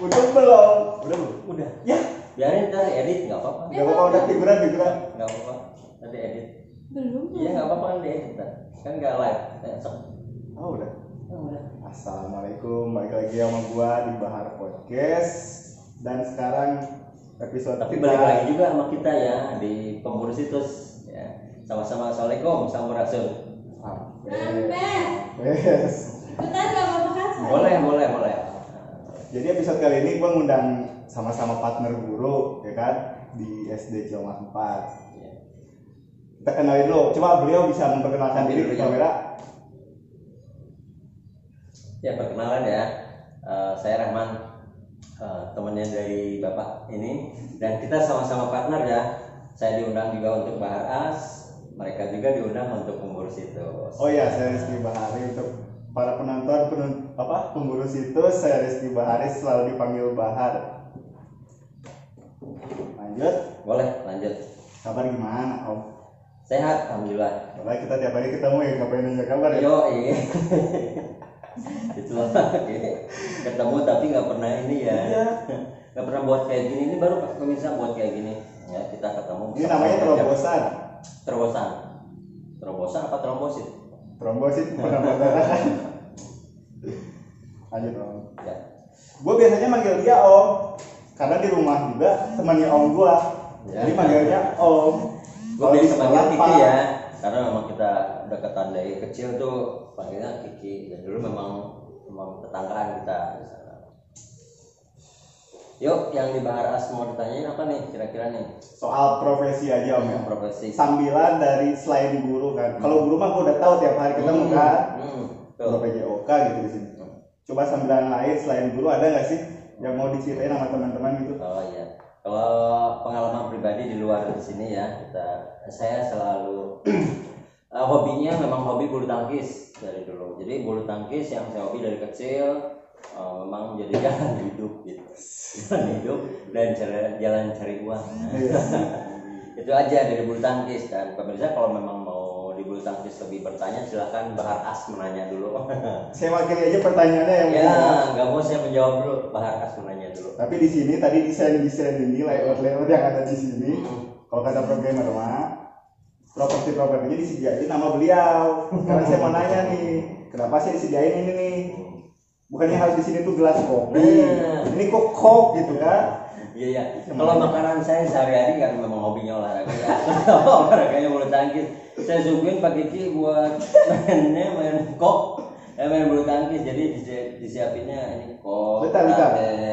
Udah belum? Udah belum? Udah. Ya, Biarin ntar edit nggak apa-apa. nggak apa-apa udah figuran figuran. Nggak apa-apa. Nanti edit. Belum. Iya nggak apa-apa kan di edit ntar. Kan nggak live. Eh, sok. Oh udah. Oh, udah. Assalamualaikum, balik lagi sama gua di Bahar Podcast dan sekarang episode Tapi kita balik lagi juga sama kita ya di pemburu situs ya. Sama-sama assalamualaikum sampurasun. Sampai. Sampai. Yes. Bentar gak apa-apa kan? Boleh boleh boleh. Jadi episode kali ini gua ngundang sama-sama partner guru ya kan di SD Ciamat 4. Ya. Kita kenalin dulu. Coba beliau bisa memperkenalkan diri di Iya. kamera. Ya perkenalan ya, Eh, saya Rahman, eh, temannya dari bapak ini, dan kita sama-sama partner ya. Saya diundang juga untuk Bahar As, mereka juga diundang untuk pengurus itu. Oh iya, saya Rizky Bahari untuk para penonton penun, apa pemburu situs saya Rizky Bahari selalu dipanggil Bahar. Lanjut, Boleh lanjut. kabar gimana Om? Sehat, alhamdulillah. Soalnya kita tiap hari ketemu ya ngapain nanya kabar ya? Yo, iya. itu lagi ketemu tapi nggak pernah ini ya. Iya. Nggak pernah buat kayak gini. Ini baru pemirsa buat kayak gini. Ya kita ketemu. Ini namanya terobosan. Terobosan. Terobosan apa trombosit? Trombosit kan? Lanjut Om. Ya. Gue biasanya manggil dia Om, karena di rumah juga temannya Om gua. Ya. Jadi manggilnya Om. Gue biasa panggil Kiki ya, karena memang kita dekatan dari kecil tuh panggilnya Kiki dan dulu memang memang tetanggaan kita. Yuk, yang di Bahar As mau ditanyain apa nih kira-kira nih? Soal profesi aja Om ya. Profesi. Sambilan dari selain guru kan. Kalau guru mah gua udah tahu tiap hari ketemu Hmm, kan. hmm, tuh. PJOK gitu di sini. Coba sambilan lain selain guru ada nggak sih yang mau diceritain sama teman-teman gitu? Oh iya. Kalau pengalaman pribadi di luar di sini ya, kita saya selalu eh, hobinya memang hobi bulu tangkis dari dulu. Jadi bulu tangkis yang saya hobi dari kecil eh, memang menjadi jalan hidup gitu. Jalan hidup dan jalan, jalan cari uang. Iya. Itu aja dari bulu tangkis dan pemirsa kalau memang di bulu tangkis lebih bertanya silahkan Bahar As menanya dulu. Saya wakili aja pertanyaannya yang ya, nggak mau saya menjawab dulu, Bahar As menanya dulu. Tapi di sini tadi desain-desain ini layout-layout yang ada di sini, kalau kata programmer mah properti propertinya disediain nama beliau. Sekarang saya mau nanya nih, kenapa sih disediain ini nih? Bukannya harus di sini tuh gelas kopi, Nah. ini kok kok gitu kan? Iya iya. Kalau makanan saya sehari-hari kan memang hobinya olahraga ya. Olahraganya bulu tangkis. Saya suguhin Pak Kiki buat mainnya main kok, eh, main bulu tangkis. Jadi disi- disiapinnya ini kok. Bentar, bentar,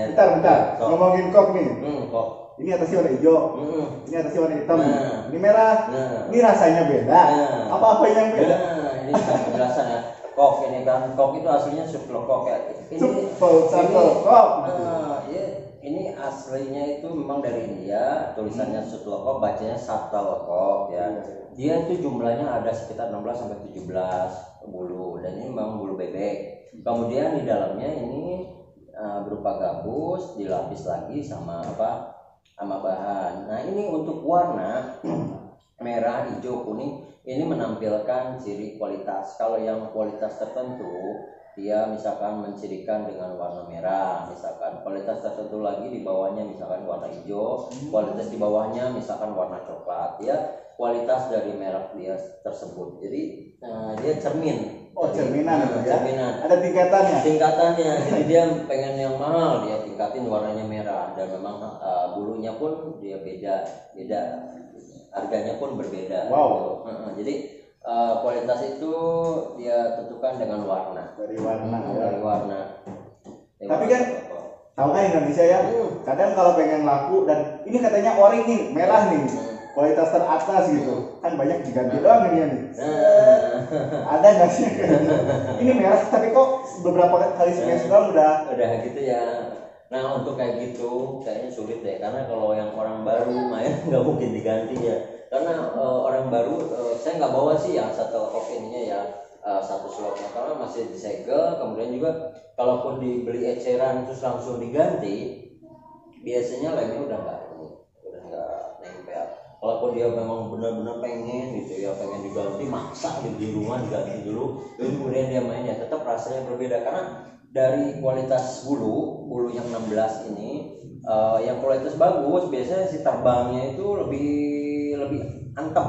bentar, bentar. kok. Ngomongin kok nih, Hmm, kok. ini atasnya warna hijau, Hmm. ini atasnya warna hitam, Nah. ini merah. Nah. Ini rasanya beda. Nah. Apa-apa yang beda? Nah, ini kan penjelasan ya. Kok ini kan kok itu aslinya sup kok ya. Ini Supel, supel, ini- kok. Nah, ya, ini aslinya itu memang dari India, tulisannya sutloko, bacanya sataloko ya. Dia itu jumlahnya ada sekitar 16 sampai 17 bulu dan ini memang bulu bebek. Kemudian di dalamnya ini uh, berupa gabus, dilapis lagi sama apa? sama bahan. Nah, ini untuk warna merah, hijau, kuning ini menampilkan ciri kualitas. Kalau yang kualitas tertentu dia misalkan mencirikan dengan warna merah, misalkan kualitas tertentu lagi di bawahnya misalkan warna hijau, kualitas di bawahnya misalkan warna coklat. Ya, kualitas dari merek dia tersebut. Jadi eh, dia cermin. Oh, cerminan itu ya. Cerminan Ada tingkatannya. tingkatannya jadi dia pengen yang mahal dia tingkatin warnanya merah dan memang uh, bulunya pun dia beda beda harganya pun berbeda Wow. gitu. Jadi uh, kualitas itu dia tentukan dengan warna Dari warna ya. dari warna Dari Tapi warna kan-. Tahu kan Indonesia ya? Hmm. Kadang kalau pengen laku dan ini katanya ori nih, merah nih, Hmm. kualitas teratas gitu. Kan banyak diganti doang ini ya nih. Ada nggak sih? ini merah tapi kok beberapa kali semester udah udah gitu ya nah untuk kayak gitu kayaknya sulit deh. Karena kalau yang orang baru main nggak mungkin diganti ya. Karena eh, orang baru eh, saya nggak bawa sih yang satu kok ininya ya eh, satu slotnya. Karena masih disegel kemudian juga kalaupun dibeli eceran terus langsung diganti biasanya lemnya udah nggak ini udah nggak nempel. Kalaupun dia memang benar-benar pengen gitu ya pengen diganti maksa di rumah diganti dulu, terus kemudian dia main ya tetap rasanya berbeda. Karena dari kualitas bulu bulu yang 16 ini eh, yang kualitas bagus biasanya si terbangnya itu lebih lebih antep.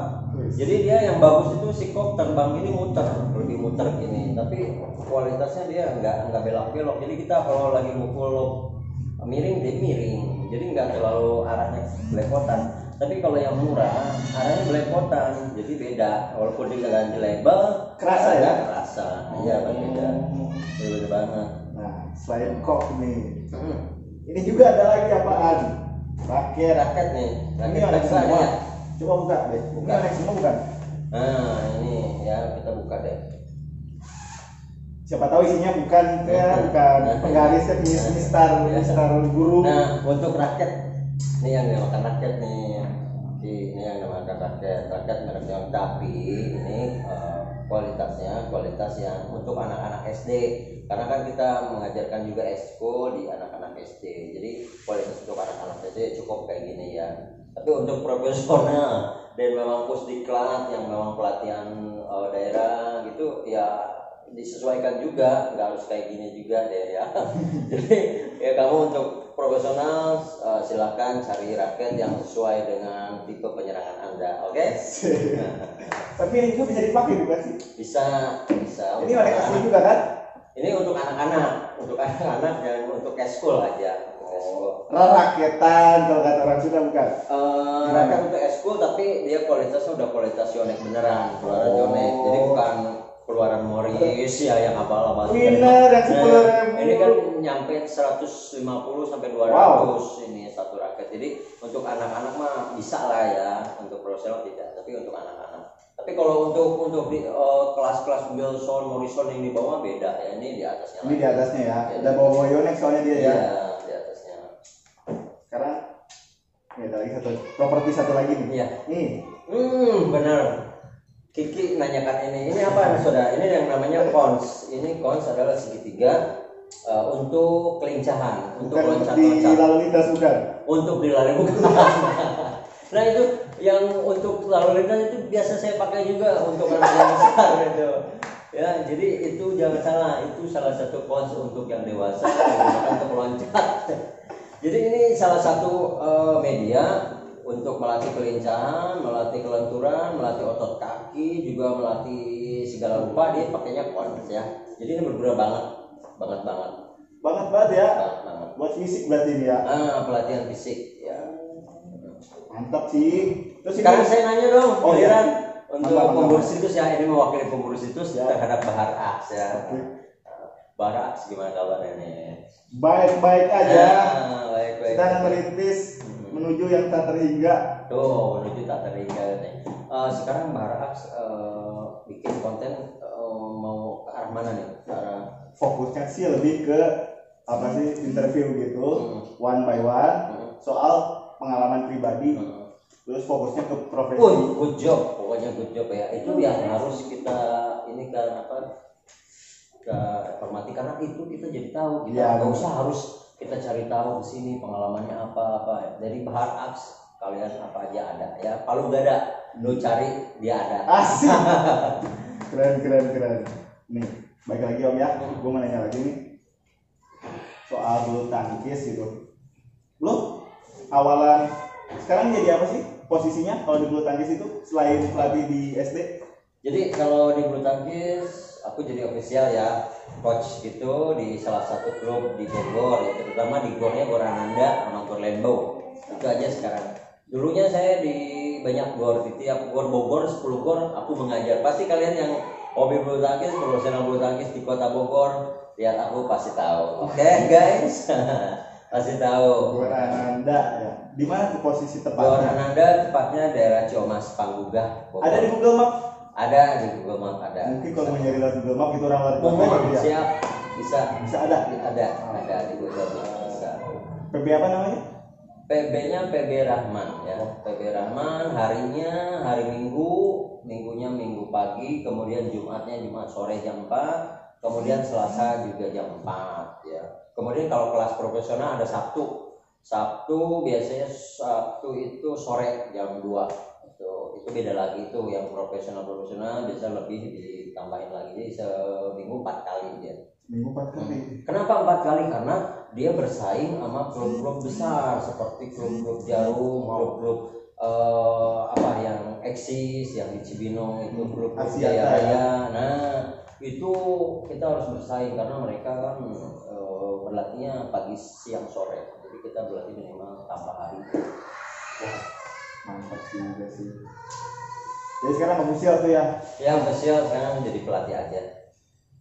Jadi dia yang bagus itu si kok terbang ini muter lebih muter gini. Tapi kualitasnya dia nggak nggak belok belok jadi kita kalau lagi mukul miring dia miring. Jadi nggak terlalu arahnya belepotan. Tapi kalau yang murah arahnya belepotan. Jadi beda. Walaupun dia ganti label Kerasa ya? kerasa. Iya berbeda berbeda banget selain kok nih, Hmm. ini juga ada lagi apaan? Raket. raket nih Ini raket Texas semua. ya Coba buka deh. Ini Buka. Onyx semua bukan? nah ini ya kita buka deh Siapa tahu isinya bukan ya, bukan penggarisnya mis mistar mistar guru. Nah, untuk raket, ini yang dinamakan raket nih. Ini yang dinamakan raket. Raket merek yang tapi ini eh, kualitasnya kualitas yang untuk anak-anak SD. Karena kan kita mengajarkan juga esko di anak-anak SD. Jadi kualitas untuk anak-anak SD cukup kayak gini ya. Tapi untuk profesional dan memang pusdiklat yang memang pelatihan eh, daerah gitu ya disesuaikan juga nggak harus kayak gini juga deh ya jadi ya kamu untuk profesional eh, silakan cari raket yang sesuai dengan tipe penyerangan anda oke Tapi ini juga bisa dipakai bukan sih? bisa bisa Ini asli anak-anak. juga kan? ini untuk anak-anak untuk anak-anak dan untuk eskul aja Oh, raketan kalau kata orang Sunda bukan? Eh, raket untuk eskul tapi dia kualitasnya udah kualitas yonek beneran keluaran Oh. yonek jadi bukan keluaran Morris ya yang abal-abal Winner yang 10.000. ini kan nyampe 150 sampai 200 Wow. ini satu raket jadi untuk anak-anak mah bisa lah ya untuk profesional tidak tapi untuk anak-anak tapi kalau untuk untuk di eh, kelas-kelas Wilson Morrison yang di bawah beda ya ini di atasnya Ini di atasnya ya. Iya. Ada bawa-bawa Yonex soalnya dia ya. Iya, di atasnya Sekarang ini ada lagi satu properti satu lagi nih. iya Nih, Hmm, benar. Kiki nanyakan ini. Ini apa, saudara? Ini yang namanya cons. Ini cons adalah segitiga eh, untuk kelincahan, untuk di loncat-loncat, lalu lintas bukan? untuk dilari bukan. nah itu yang untuk lalu lintas itu biasa saya pakai juga untuk anak yang besar itu. Ya, jadi itu jangan salah, itu salah satu cons untuk yang dewasa untuk meloncat. Jadi ini salah satu eh, media untuk melatih kelincahan, melatih kelenturan, melatih otot kaki, juga melatih segala rupa dia pakainya cons ya. Jadi ini berguna banget, banget banget, Banget banget ya. banget banget. Buat fisik berarti ini ya. Ah, pelatihan fisik ya. Mantap sih. Terus ini Sekarang saya nanya dong, Oh, iya. untuk Mantap, pemburu situs ya, ini mewakili pemburu situs Ya. terhadap Bahar Aks ya. Bahar Aks gimana kabarnya nih? baik-baik aja. Ah, baik baik. Kita merintis menuju yang tak terhingga. Tuh menuju tak terhingga. Eh, sekarang Aks eh, bikin konten eh, mau ke arah mana nih? Ke arah Fokusnya sih lebih ke apa sih interview gitu, Hmm. one by one, Hmm. soal pengalaman pribadi. Hmm. Terus fokusnya ke profesi. Wih, good job, pokoknya good job ya. Itu yang harus kita ini kan apa? Kita hormati karena itu kita jadi tahu. Kita Iya, nggak usah harus kita cari tahu di sini pengalamannya apa apa. Dari Bahar Aks kalian apa aja ada ya. Kalau nggak ada, lu cari dia ada. Asik. keren keren keren. Nih, baik lagi Om ya. Gue mau nanya lagi nih soal bulu tangkis gitu. Lu awalan sekarang jadi apa sih posisinya kalau di bulu tangkis itu selain pelatih di SD? Jadi kalau di bulu tangkis aku jadi official ya coach gitu di salah satu klub di Bogor ya terutama di gornya Gor Ananda sama Gor Lembo itu aja sekarang dulunya saya di banyak gor di tiap gor Bogor 10 gor aku mengajar pasti kalian yang hobi bulu tangkis profesional bulu tangkis di kota Bogor lihat aku pasti tahu oke guys pasti tahu Gor Ananda ya. Di mana tuh posisi Gor tepatnya? Ananda tepatnya daerah Ciomas Panggugah Bogor. Ada di Google Map. Ada di Google Map ada. Mungkin kalau mau nyari lewat Google Map itu orang luar kota siap bisa. Bisa ada. ada ada di Google Map bisa. PB apa namanya? PB-nya PB Rahman ya. PB Rahman harinya hari Minggu minggunya Minggu pagi kemudian Jumatnya Jumat sore jam 4 kemudian Selasa juga jam 4 ya. Kemudian kalau kelas profesional ada Sabtu. Sabtu biasanya Sabtu itu sore jam 2 itu beda lagi itu yang profesional profesional bisa lebih ditambahin lagi jadi seminggu empat kali dia Minggu empat kali. Kenapa empat kali? Karena dia bersaing sama klub-klub besar seperti klub-klub Jarum, klub-klub eh, apa yang eksis, yang di Cibinong itu Hmm, klub-klub Asiata Jaya ya. Raya. Nah itu kita harus bersaing karena mereka kan eh, berlatihnya pagi, siang, sore. Jadi kita berlatih minimal tambah hari. Wah, mantap juga sih. Jadi sekarang bagus ya tuh ya. Yang spesial sekarang jadi pelatih aja.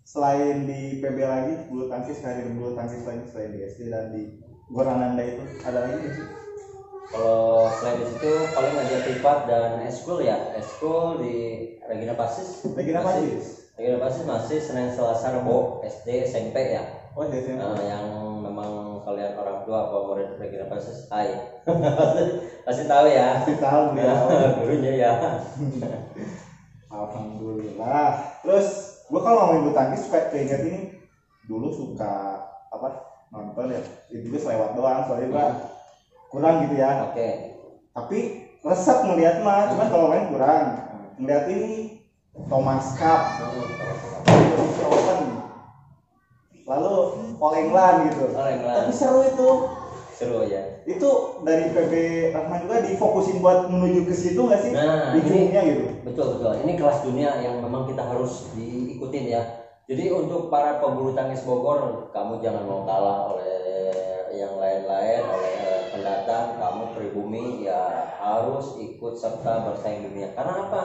Selain di PB lagi, bulu tangkis karir bulu tangkis lagi selain di SD dan di Gorananda itu ada lagi nggak sih? Kalau selain di situ paling aja privat dan eskul ya. Eskul di Regina Pasis. Masih- sih? Regina Pasis masih Senin Selasa Rebo SD SMP ya. Oh, SMP. Nah, yang memang kalian orang tua atau murid Regina Pasis, hai. pasti, pasti tahu ya. Pasti tahu ya. Gurunya ya. Alhamdulillah. Terus gua kalau ngomongin bulu tangkis suka keinget ini dulu suka apa nonton ya itu juga selewat doang soalnya gua kurang gitu ya Oke. tapi resep ngeliat mah cuman kalau main kurang ngeliat ini Thomas Cup Indonesia Open lalu All England gitu All England. tapi seru itu Seru ya. itu dari PB Rahman juga difokusin buat menuju ke situ nggak sih Nah, di ini- ujungnya gitu Betul betul. Ini kelas dunia yang memang kita harus diikutin ya. Jadi untuk para pebulu tangkis Bogor, kamu jangan mau kalah oleh yang lain-lain, oleh pendatang. Kamu pribumi ya harus ikut serta bersaing dunia. Karena apa?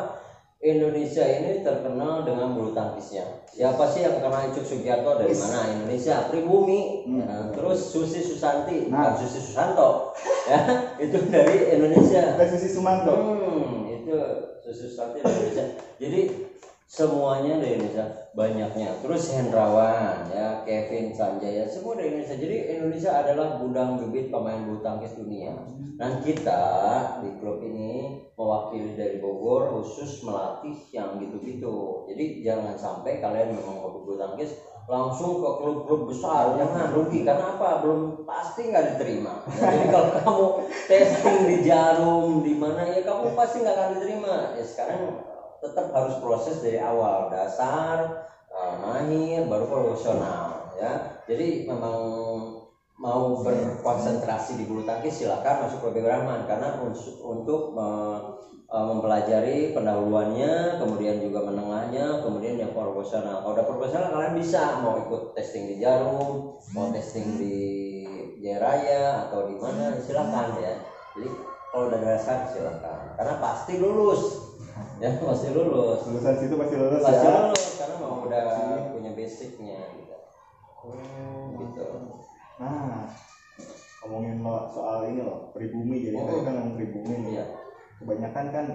Indonesia ini terkenal dengan bulu tangkisnya. Siapa sih yang kenal Icuk Sugiarto dari Is. mana? Indonesia, pribumi. Hmm. Ya, terus Susi Susanti, Nah. bukan Susi Susanto, ya itu dari Indonesia. Susi Sumanto Hmm, itu susu sate dari Indonesia. Jadi semuanya dari Indonesia banyaknya. Terus Hendrawan, ya Kevin Sanjaya, semua dari Indonesia. Jadi Indonesia adalah gudang bibit pemain bulu tangkis dunia. Dan kita di klub ini mewakili dari Bogor khusus melatih yang gitu-gitu. Jadi jangan sampai kalian memang hobi bulu tangkis langsung ke klub-klub besar. Jangan rugi. Karena apa? Belum pasti nggak diterima. Nah, jadi kalau kamu testing di jarum di mana ya kamu pasti nggak akan diterima. Ya sekarang tetap harus proses dari awal. Dasar eh, mahir baru profesional ya. Jadi memang mau berkonsentrasi di bulu tangkis silakan masuk ke PB Rahman. Karena untuk eh, mempelajari pendahuluannya kemudian juga menengahnya kemudian yang profesional. Kalau udah profesional kalian bisa. Mau ikut testing di jarum mau testing di Jaya Raya atau di mana silakan ya. Jadi kalau udah dasar silakan. Karena pasti lulus. Ya pasti lulus. Lulusan situ pasti lulus pasti ya. lulus karena mau udah punya basicnya gitu. Gitu nah ngomongin lo soal ini loh pribumi jadi Oh. tadi kan ngomong pribumi nih Iya. kebanyakan kan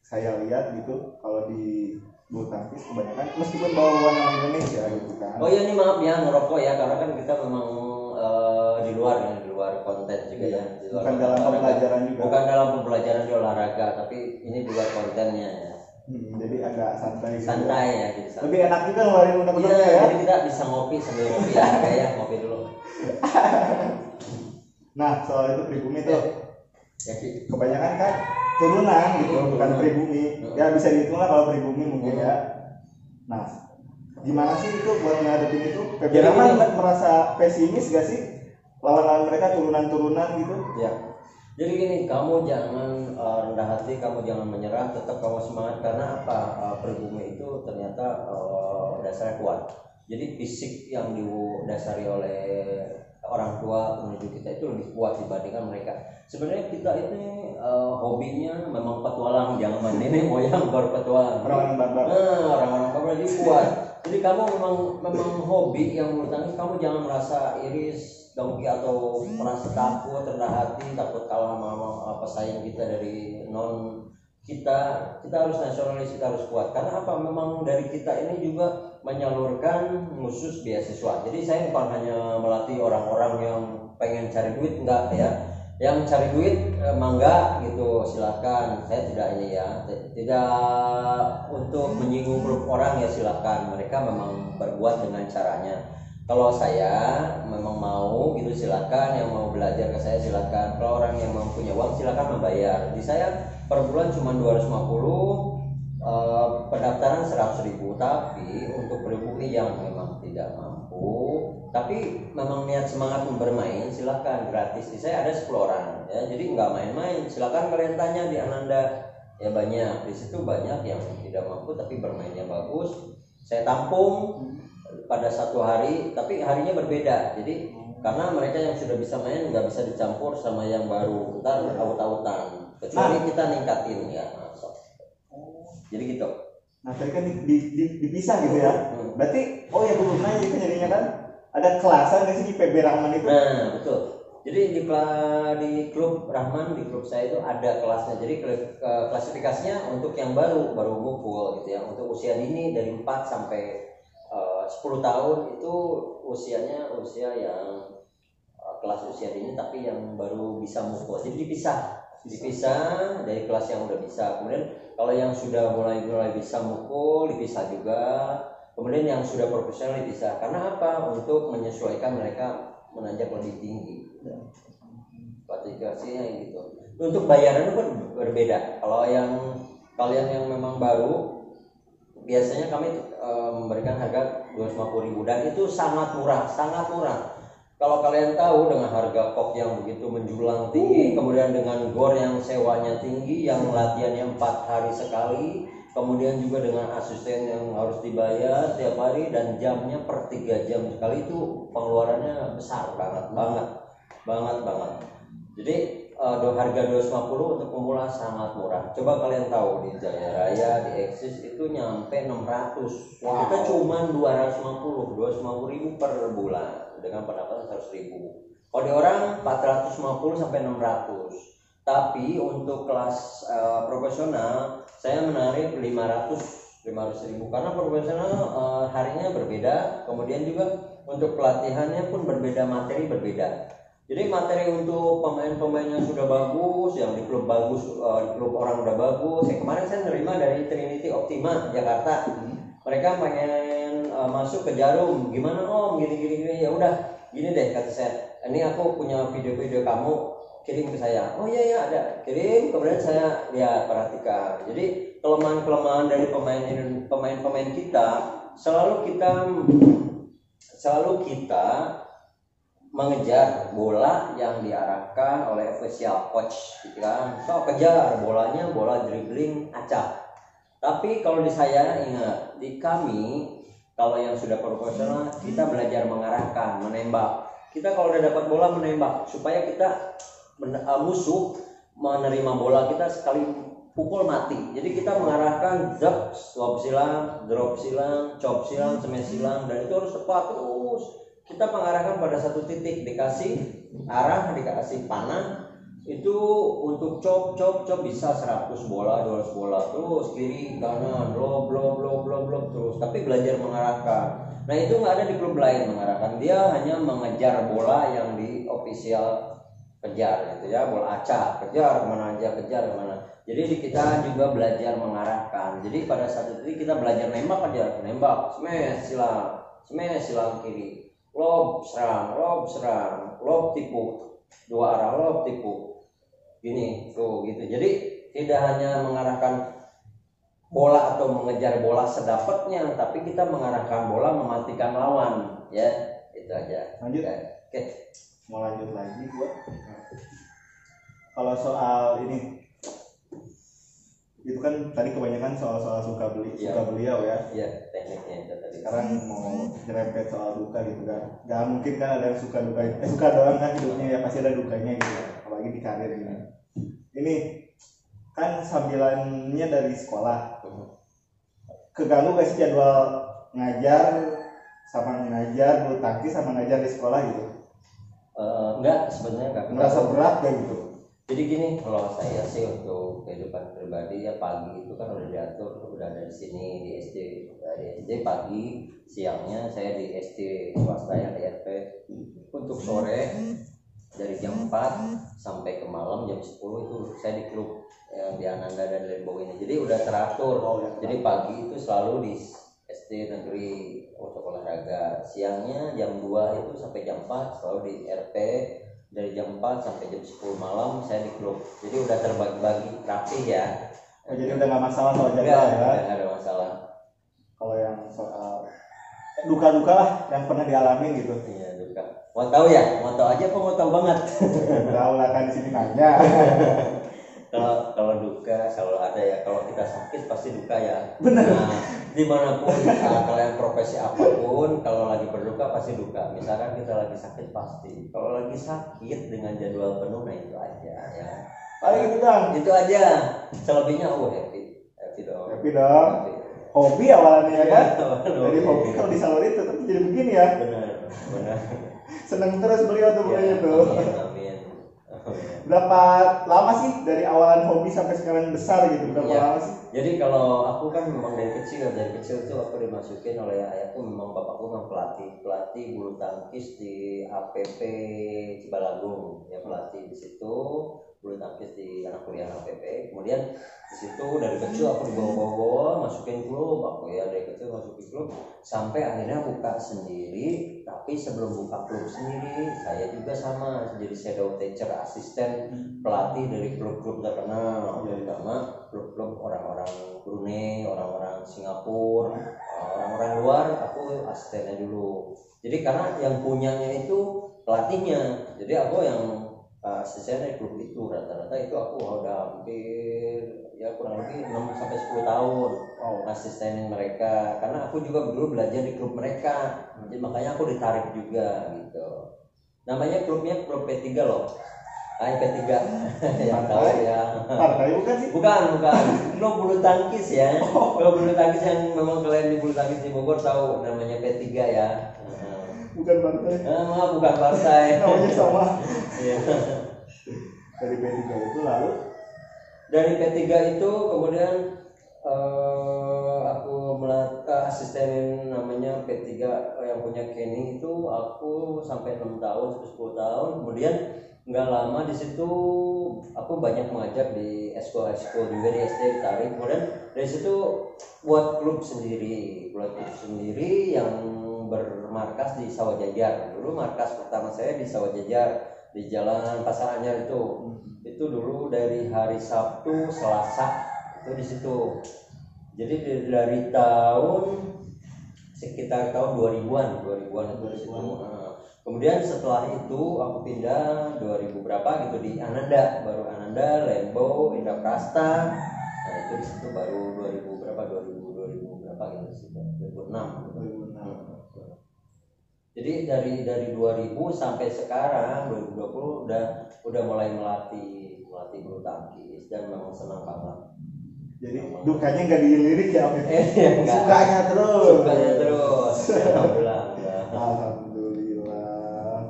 saya lihat gitu kalau di bulu tangkis kebanyakan meskipun bawa nama Indonesia gitu kan Oh iya ini maaf ya ngerokok ya karena kan kita memang eh, di luar ya di luar konten juga Iya. ya di luar bukan dalam olahraga. pembelajaran juga bukan dalam pembelajaran di olahraga tapi ini di luar kontennya ya Hmm, jadi agak santai gitu santai ya gitu santai. lebih enak juga ngeluarin Iya, unek-uneknya ya jadi kita bisa ngopi sambil ngopi ya kayak ngopi dulu nah soal itu pribumi tuh ya kebanyakan kan turunan gitu Hmm, bukan turunan. pribumi ya bisa dihitung lah kalau pribumi mungkin ya nah gimana sih itu buat ngadepin itu PB Jadi Rahman gini. merasa pesimis gak sih lawan-lawan mereka turunan-turunan gitu Ya. Jadi gini, kamu jangan eh, rendah hati, kamu jangan menyerah, tetap kamu semangat karena apa? Eh, pribumi itu ternyata eh, dasarnya kuat. Jadi fisik yang didasari oleh orang tua menuju kita itu lebih kuat dibandingkan mereka. Sebenarnya kita ini eh, hobinya memang petualang, jangan main nenek moyang berpetualang. orang-orang barbar Nah, orang-orang kamu jadi kuat. Jadi kamu memang memang hobi yang bulu tangkis, kamu jangan merasa iris, dongki atau merasa takut, rendah hati, takut kalah sama pesaing kita dari non kita. Kita harus nasionalis, kita harus kuat. Karena apa? Memang dari kita ini juga menyalurkan khusus beasiswa. Jadi saya bukan hanya melatih orang-orang yang pengen cari duit, enggak ya yang cari duit eh, mangga gitu silakan saya tidak ini ya tidak untuk menyinggung grup orang ya silakan mereka memang berbuat dengan caranya kalau saya memang mau gitu silakan yang mau belajar ke saya silakan kalau orang yang mau punya uang silakan membayar di saya per bulan cuma 250 eh, pendaftaran 100.000 ribu. Tapi untuk pribumi yang memang tidak mampu tapi memang niat semangat bermain silakan gratis. Di saya ada 10 orang ya. Jadi nggak main-main. Silakan kalian tanya di Ananda. Ya banyak. Di situ banyak yang tidak mampu tapi bermainnya bagus. Saya tampung pada satu hari tapi harinya berbeda. Jadi karena mereka yang sudah bisa main nggak bisa dicampur sama yang baru. Ntar aut-autan kecuali kita ningkatin ya masuk jadi gitu. Nah tadi kan di, di- di- dipisah gitu ya. Hmm. Berarti oh ya belum nanya itu jadinya kan. Ada kelasan nggak sih di PB Rahman itu? nah betul. Jadi di di klub Rahman di klub saya itu ada kelasnya. Jadi klasifikasinya untuk yang baru baru mukul gitu ya. Untuk usia dini dari 4 sampai eh, 10 tahun itu usianya usia yang eh, kelas usia dini tapi yang baru bisa mukul jadi dipisah dipisah dari kelas yang udah bisa. Kemudian kalau yang sudah mulai mulai bisa mukul dipisah juga. Kemudian yang sudah profesional dipisah. Karena apa? Untuk menyesuaikan mereka menanjak lebih tinggi. Klasifikasinya gitu. Untuk bayaran itu ber- berbeda. Kalau yang kalian yang memang baru biasanya kami eh, memberikan harga 250.000 dan itu sangat murah sangat murah kalau kalian tahu dengan harga kok yang begitu menjulang tinggi kemudian dengan gor yang sewanya tinggi yang latihannya empat hari sekali kemudian juga dengan asisten yang harus dibayar tiap hari dan jamnya per tiga jam sekali itu pengeluarannya besar banget banget banget banget jadi do- harga 250 untuk pemula sangat murah. Coba kalian tahu di Jaya Raya, di Eksis itu nyampe 600. Wow. Kita cuma 250, 250 ribu per bulan dengan pendapatan 100 ribu. Kalau di orang 450 sampai 600. Tapi untuk kelas eh, profesional saya menarik 500 500 ribu karena profesional eh, harinya berbeda kemudian juga untuk pelatihannya pun berbeda materi berbeda jadi materi untuk pemain-pemain yang sudah bagus, yang di klub bagus, eh, di klub orang udah bagus. Ya, kemarin saya nerima dari Trinity Optima Jakarta. Mereka pengen eh, masuk ke Jarum, gimana om? Gini gini gini. Ya udah, gini deh kata saya. Ini aku punya video-video kamu, kirim ke saya. Oh iya iya ada, kirim. Kemudian saya lihat perhatikan. Jadi kelemahan-kelemahan dari pemain pemain-pemain kita selalu kita selalu kita mengejar bola yang diarahkan oleh official coach gitu kan so kejar bolanya bola dribbling acak tapi kalau di saya ingat di kami kalau yang sudah profesional kita belajar mengarahkan menembak. Kita kalau udah dapat bola menembak. Supaya kita men- uh, musuh menerima bola kita sekali pukul mati. Jadi kita mengarahkan zap swap silang drop silang chop silang smash silang dan itu harus tepat terus. Kita mengarahkan pada satu titik dikasih arah dikasih panah itu untuk chop chop chop bisa 100 bola 200 bola terus kiri kanan lob lob lob lob lob terus. Tapi belajar mengarahkan. Nah itu nggak ada di klub lain mengarahkan. Dia hanya mengejar bola yang di official kejar gitu ya. Bola acak kejar ke mana aja kejar ke mana. Jadi di kita juga belajar mengarahkan. Jadi pada satu titik kita belajar nembak aja. Nembak smash silang smash silang kiri. Lob serang lob serang. Lob tipu. Dua arah lob tipu gini tuh gitu. Jadi tidak hanya mengarahkan bola atau mengejar bola sedapatnya tapi kita mengarahkan bola mematikan lawan ya. Itu aja. Lanjut. oke. Mau lanjut lagi gua. Kalau soal ini itu kan tadi kebanyakan soal-soal suka beli Iya. suka beliau ya. Ya tekniknya itu tadi. Sekarang mau nyerempet soal duka gitu kan. Gak mungkin kan ada yang suka duka eh suka doang kan hidupnya ya. Pasti ada dukanya gitu. ya apalagi di karir ini ini kan sambilannya dari sekolah. Keganggu gak sih jadwal ngajar sama ngajar bulu tangkis sama ngajar di sekolah gitu? Eh, enggak sebenarnya enggak merasa berat gak gitu? Jadi gini, kalau saya sih untuk kehidupan pribadi ya pagi itu kan udah diatur, udah ada di sini di SD, di SD pagi, siangnya saya di SD swasta yang di RP. Untuk sore dari jam 4 sampai ke malam jam 10 itu saya di klub yang di Ananda dan Lembo ini. Jadi udah teratur. Oh, ya. Jadi pagi itu selalu di SD negeri untuk olahraga siangnya jam 2 itu sampai jam 4 selalu di RP dari jam 4 sampai jam 10 malam saya di klub jadi udah terbagi-bagi rapi ya Oh, jadi udah nggak masalah soal Enggak, jadwal ya. enggak ada masalah Kalau yang soal duka-duka lah yang pernah dialamin gitu. iya duka. Mau tahu ya? Mau tahu aja kok mau tahu banget? Tahu lah kan di sini nanya. kalau kalau duka selalu ada ya kalau kita sakit pasti duka ya. Benar nah, di mana pun uh, kalian profesi apa pun kalau lagi berduka pasti duka. Misalkan kita lagi sakit pasti. Kalau lagi sakit dengan jadwal penuh nah itu aja ya. Paling itu dong. itu aja. Selebihnya oh happy. Happy dong. Happy dong. Hobi awalnya ya kan. Iya, Dari hobi kalau disalurin tetap jadi begini ya. benar benar Seneng terus beliau tuh pokoknya Ya, tuh. amin amin Amin. Berapa lama sih dari awalan hobi sampai sekarang besar gitu? Berapa Iya. lama sih? Jadi kalau aku kan memang dari kecil, dari kecil tuh aku dimasukin oleh ayahku memang bapakku memang pelatih, pelatih bulu tangkis di APP Cibalagung, ya pelatih di situ bulu tangkis di anak kuliah APP. Kemudian di situ dari kecil aku dibawa-bawa masukin klub, aku ya dari kecil masukin klub sampai akhirnya buka sendiri. Tapi sebelum buka klub sendiri, saya juga sama jadi shadow teacher, asisten pelatih dari klub-klub terkenal, terutama klub-klub orang-orang Brunei, orang-orang Singapura, orang-orang luar, aku asistennya dulu. Jadi karena yang punyanya itu pelatihnya, jadi aku yang uh, asisten dari klub itu rata-rata itu aku udah hampir ya kurang lebih 6 sampai 10 tahun Oh. asistenin mereka karena aku juga dulu belajar di klub mereka jadi makanya aku ditarik juga gitu namanya klubnya klub P3 loh Ah, P3 yang tahu ya Partai bukan sih? Bukan, bukan. Klub bulu tangkis ya. Klub bulu tangkis yang memang kalian di bulu tangkis di Bogor tahu namanya P3 ya. Bukan partai. Nah, maaf, bukan partai. Namanya sama. Iya. Dari P3 itu lalu Dari P3 itu kemudian eh, aku melat eh, asistenin namanya P3 yang punya Kenny itu aku sampai 6 tahun sampai 10 tahun kemudian nggak lama di situ aku banyak mengajar di esko esko juga di SD ditarik kemudian dari situ buat klub sendiri buat klub sendiri yang bermarkas di Sawah Jajar dulu markas pertama saya di Sawah Jajar di Jalan Pasar Anyar itu. Itu dulu dari hari Sabtu Selasa itu di situ. Jadi dari, dari tahun sekitar tahun 2000-an 2000-an itu di situ. Nah, kemudian setelah itu aku pindah 2000 berapa gitu di Ananda baru Ananda Lembo Indah Prasta. Nah itu di situ baru 2000 berapa 2000 2000 berapa gitu di situ 2006 2006. Jadi dari dari 2000 sampai sekarang 2020 udah udah mulai melatih melatih bulu tangkis dan memang senang banget. Jadi dukanya nggak dilirik ya, Om? Eh, enggak. Sukanya terus. Sukanya terus. Alhamdulillah.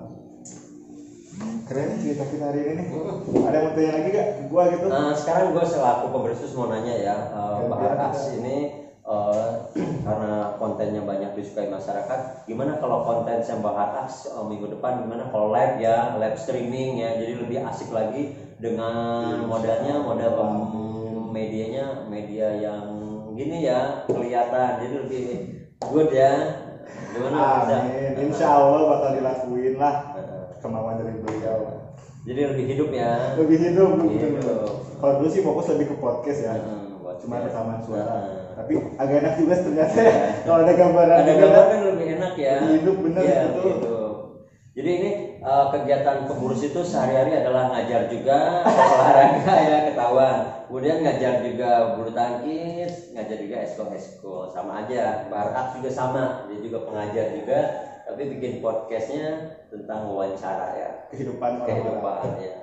Keren cerita kita hari ini nih. Ada yang mau tanya lagi gak? Gua gitu. Nah, sekarang gue selaku pembersus mau nanya ya, eh, Bahar aja. Aks ini eh, karena kontennya banyak disukai masyarakat, gimana kalau konten yang Aks eh, minggu depan gimana kalau live ya, live streaming ya, jadi lebih asik lagi dengan modalnya modal pem- medianya media yang gini ya kelihatan, jadi lebih good ya. Gimana bisa? Amin. Insya Allah bakal dilakuin lah kemauan dari beliau. Jadi lebih hidup ya. Lebih hidup. Hidup. Kalau dulu sih fokus lebih ke podcast ya. Buat Cuma rekaman suara. Heeh. Tapi agak enak juga ternyata ya. Kalau ada gambaran. ada juga gambar kan. kan lebih enak ya hidup, bener, lebih hidup. jadi ini eh, kegiatan pengurus itu sehari-hari adalah ngajar juga olahraga ya ketahuan kemudian ngajar juga bulu tangkis ngajar juga esko esko sama aja barat juga sama dia juga pengajar juga tapi bikin podcastnya tentang wawancara ya Kehidupan kehidupan ya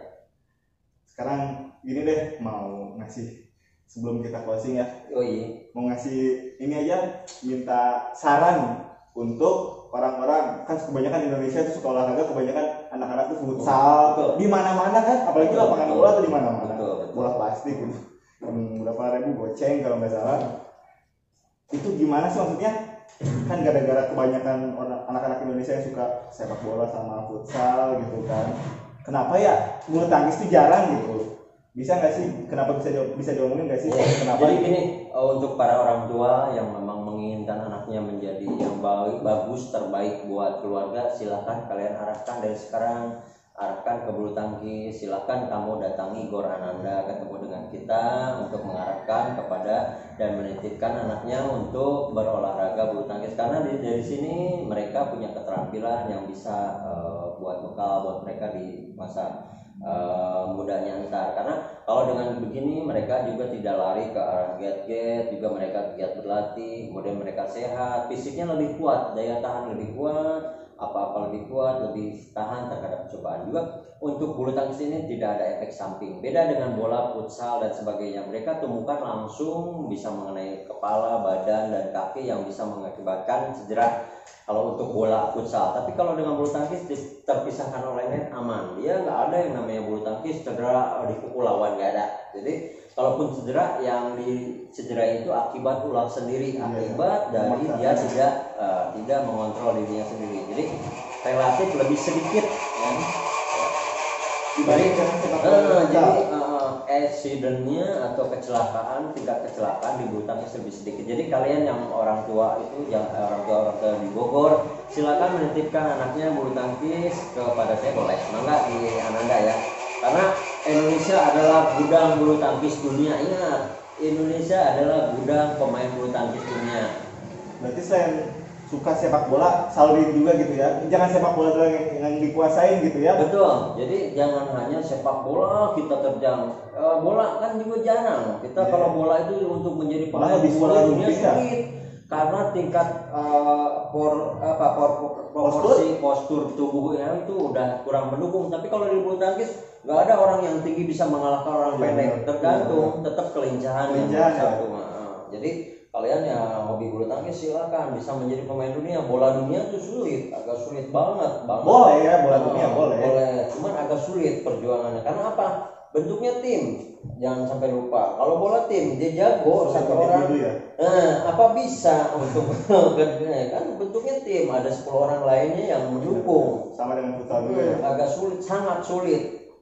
Sekarang gini deh mau ngasih sebelum kita closing ya. Oh iya. Mau ngasih ini aja minta saran untuk orang-orang. Kan kebanyakan di Indonesia tuh suka olahraga kebanyakan anak-anak tuh futsal. Di mana-mana kan apalagi lapangan bola tuh di mana-mana. Bola plastik gitu yang berapa ribu? Goceng kalau nggak salah. Itu gimana sih maksudnya? Kan gara-gara kebanyakan orang anak-anak Indonesia yang suka sepak bola sama futsal gitu kan. Kenapa ya bulu tangkis tuh jarang gitu bisa nggak sih? Kenapa bisa di- bisa diomongin nggak sih? Iya. kenapa? Jadi gini, eh, untuk para orang tua yang memang menginginkan anak anaknya menjadi yang baik bagus terbaik buat keluarga silahkan kalian arahkan dari sekarang. Arahkan ke bulu tangkis. Silahkan kamu datangi Gor Ananda ketemu dengan kita untuk mengarahkan kepada dan menitipkan anaknya untuk berolahraga bulu tangkis. Karena di, dari sini mereka punya keterampilan yang bisa eh, buat bekal buat mereka di masa eh, mudanya ntar karena kalau dengan begini mereka juga tidak lari ke arah get-get juga mereka giat berlatih kemudian mereka sehat. Fisiknya lebih kuat daya tahan lebih kuat apa-apa lebih kuat lebih tahan terhadap cobaan. Juga untuk bulu tangkis ini tidak ada efek samping. Beda dengan bola futsal dan sebagainya. Mereka temukan langsung bisa mengenai kepala badan dan kaki yang bisa mengakibatkan cedera kalau untuk bola futsal. Tapi kalau dengan bulu tangkis di- terpisahkan oleh net aman. Dia nggak ada yang namanya bulu tangkis cedera dipukul lawan nggak ada. Jadi kalaupun cedera yang di cedera itu akibat ulah sendiri. Iya, akibat dari dia tidak eh, tidak mengontrol dirinya sendiri. Jadi relatif lebih sedikit ya. Futsal. jadi eh, accidentnya atau kecelakaan tingkat kecelakaan di bulu tangkis lebih sedikit. Jadi kalian yang orang tua itu yang orang tua orang tua di Bogor silakan menitipkan anaknya bulu tangkis kepada saya boleh mangga di Ananda ya. Karena Indonesia adalah gudang bulu tangkis dunia. Ingat, Indonesia adalah gudang pemain bulu tangkis dunia. berarti selain suka sepak bola saluri juga gitu ya jangan sepak bola doang yang, yang dikuasain gitu ya Betul. Jadi jangan hanya sepak bola kita terjang. Eh, bola kan juga jarang. Kita Iya. kalau bola itu untuk menjadi pemain bola dunia sulit. Karena tingkat eh, por apa por- por- proporsi postur tubuhnya itu udah kurang mendukung. Tapi kalau di bulu tangkis nggak ada orang yang tinggi bisa mengalahkan orang Iya, pendek. benar. Tergantung tetap kelincahan yang ya. satu. Nah, Jadi kalian yang hobi bulu tangkis silakan. Bisa menjadi pemain dunia. Bola dunia itu sulit, agak sulit banget, banget. boleh ya bola Ah, dunia boleh. boleh. Cuman agak sulit perjuangannya. Karena apa? Bentuknya tim. Jangan sampai lupa. Kalau bola tim dia jago Satu satu orang individu ya? Nah apa bisa untuk kan bentuknya tim. Ada 10 orang lainnya yang mendukung. sama dengan futsal juga ya? Hmm, agak sulit sangat sulit.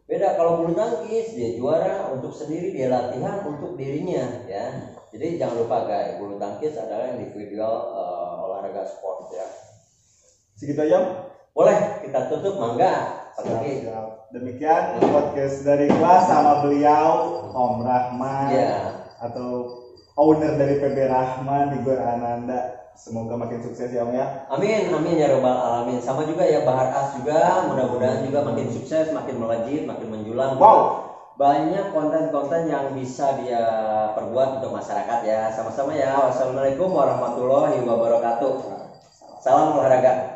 Beda kalau bulu tangkis dia juara untuk sendiri dia latihan untuk dirinya ya jadi jangan lupa guys bulu tangkis adalah individual eh, olahraga sport ya segitu aja boleh kita tutup mangga siap. Demikian podcast dari gua sama beliau Om Rahman Ya. atau owner dari PB Rahman di Gor Ananda. Semoga makin sukses ya Om ya. Amin, amin ya robbal alamin. Sama juga ya Bahar As juga, mudah-mudahan juga makin sukses, makin melejit, makin menjulang. Wow. Banyak konten-konten yang bisa dia perbuat untuk masyarakat ya. Sama-sama ya. Wassalamualaikum warahmatullahi wabarakatuh. Salam olahraga.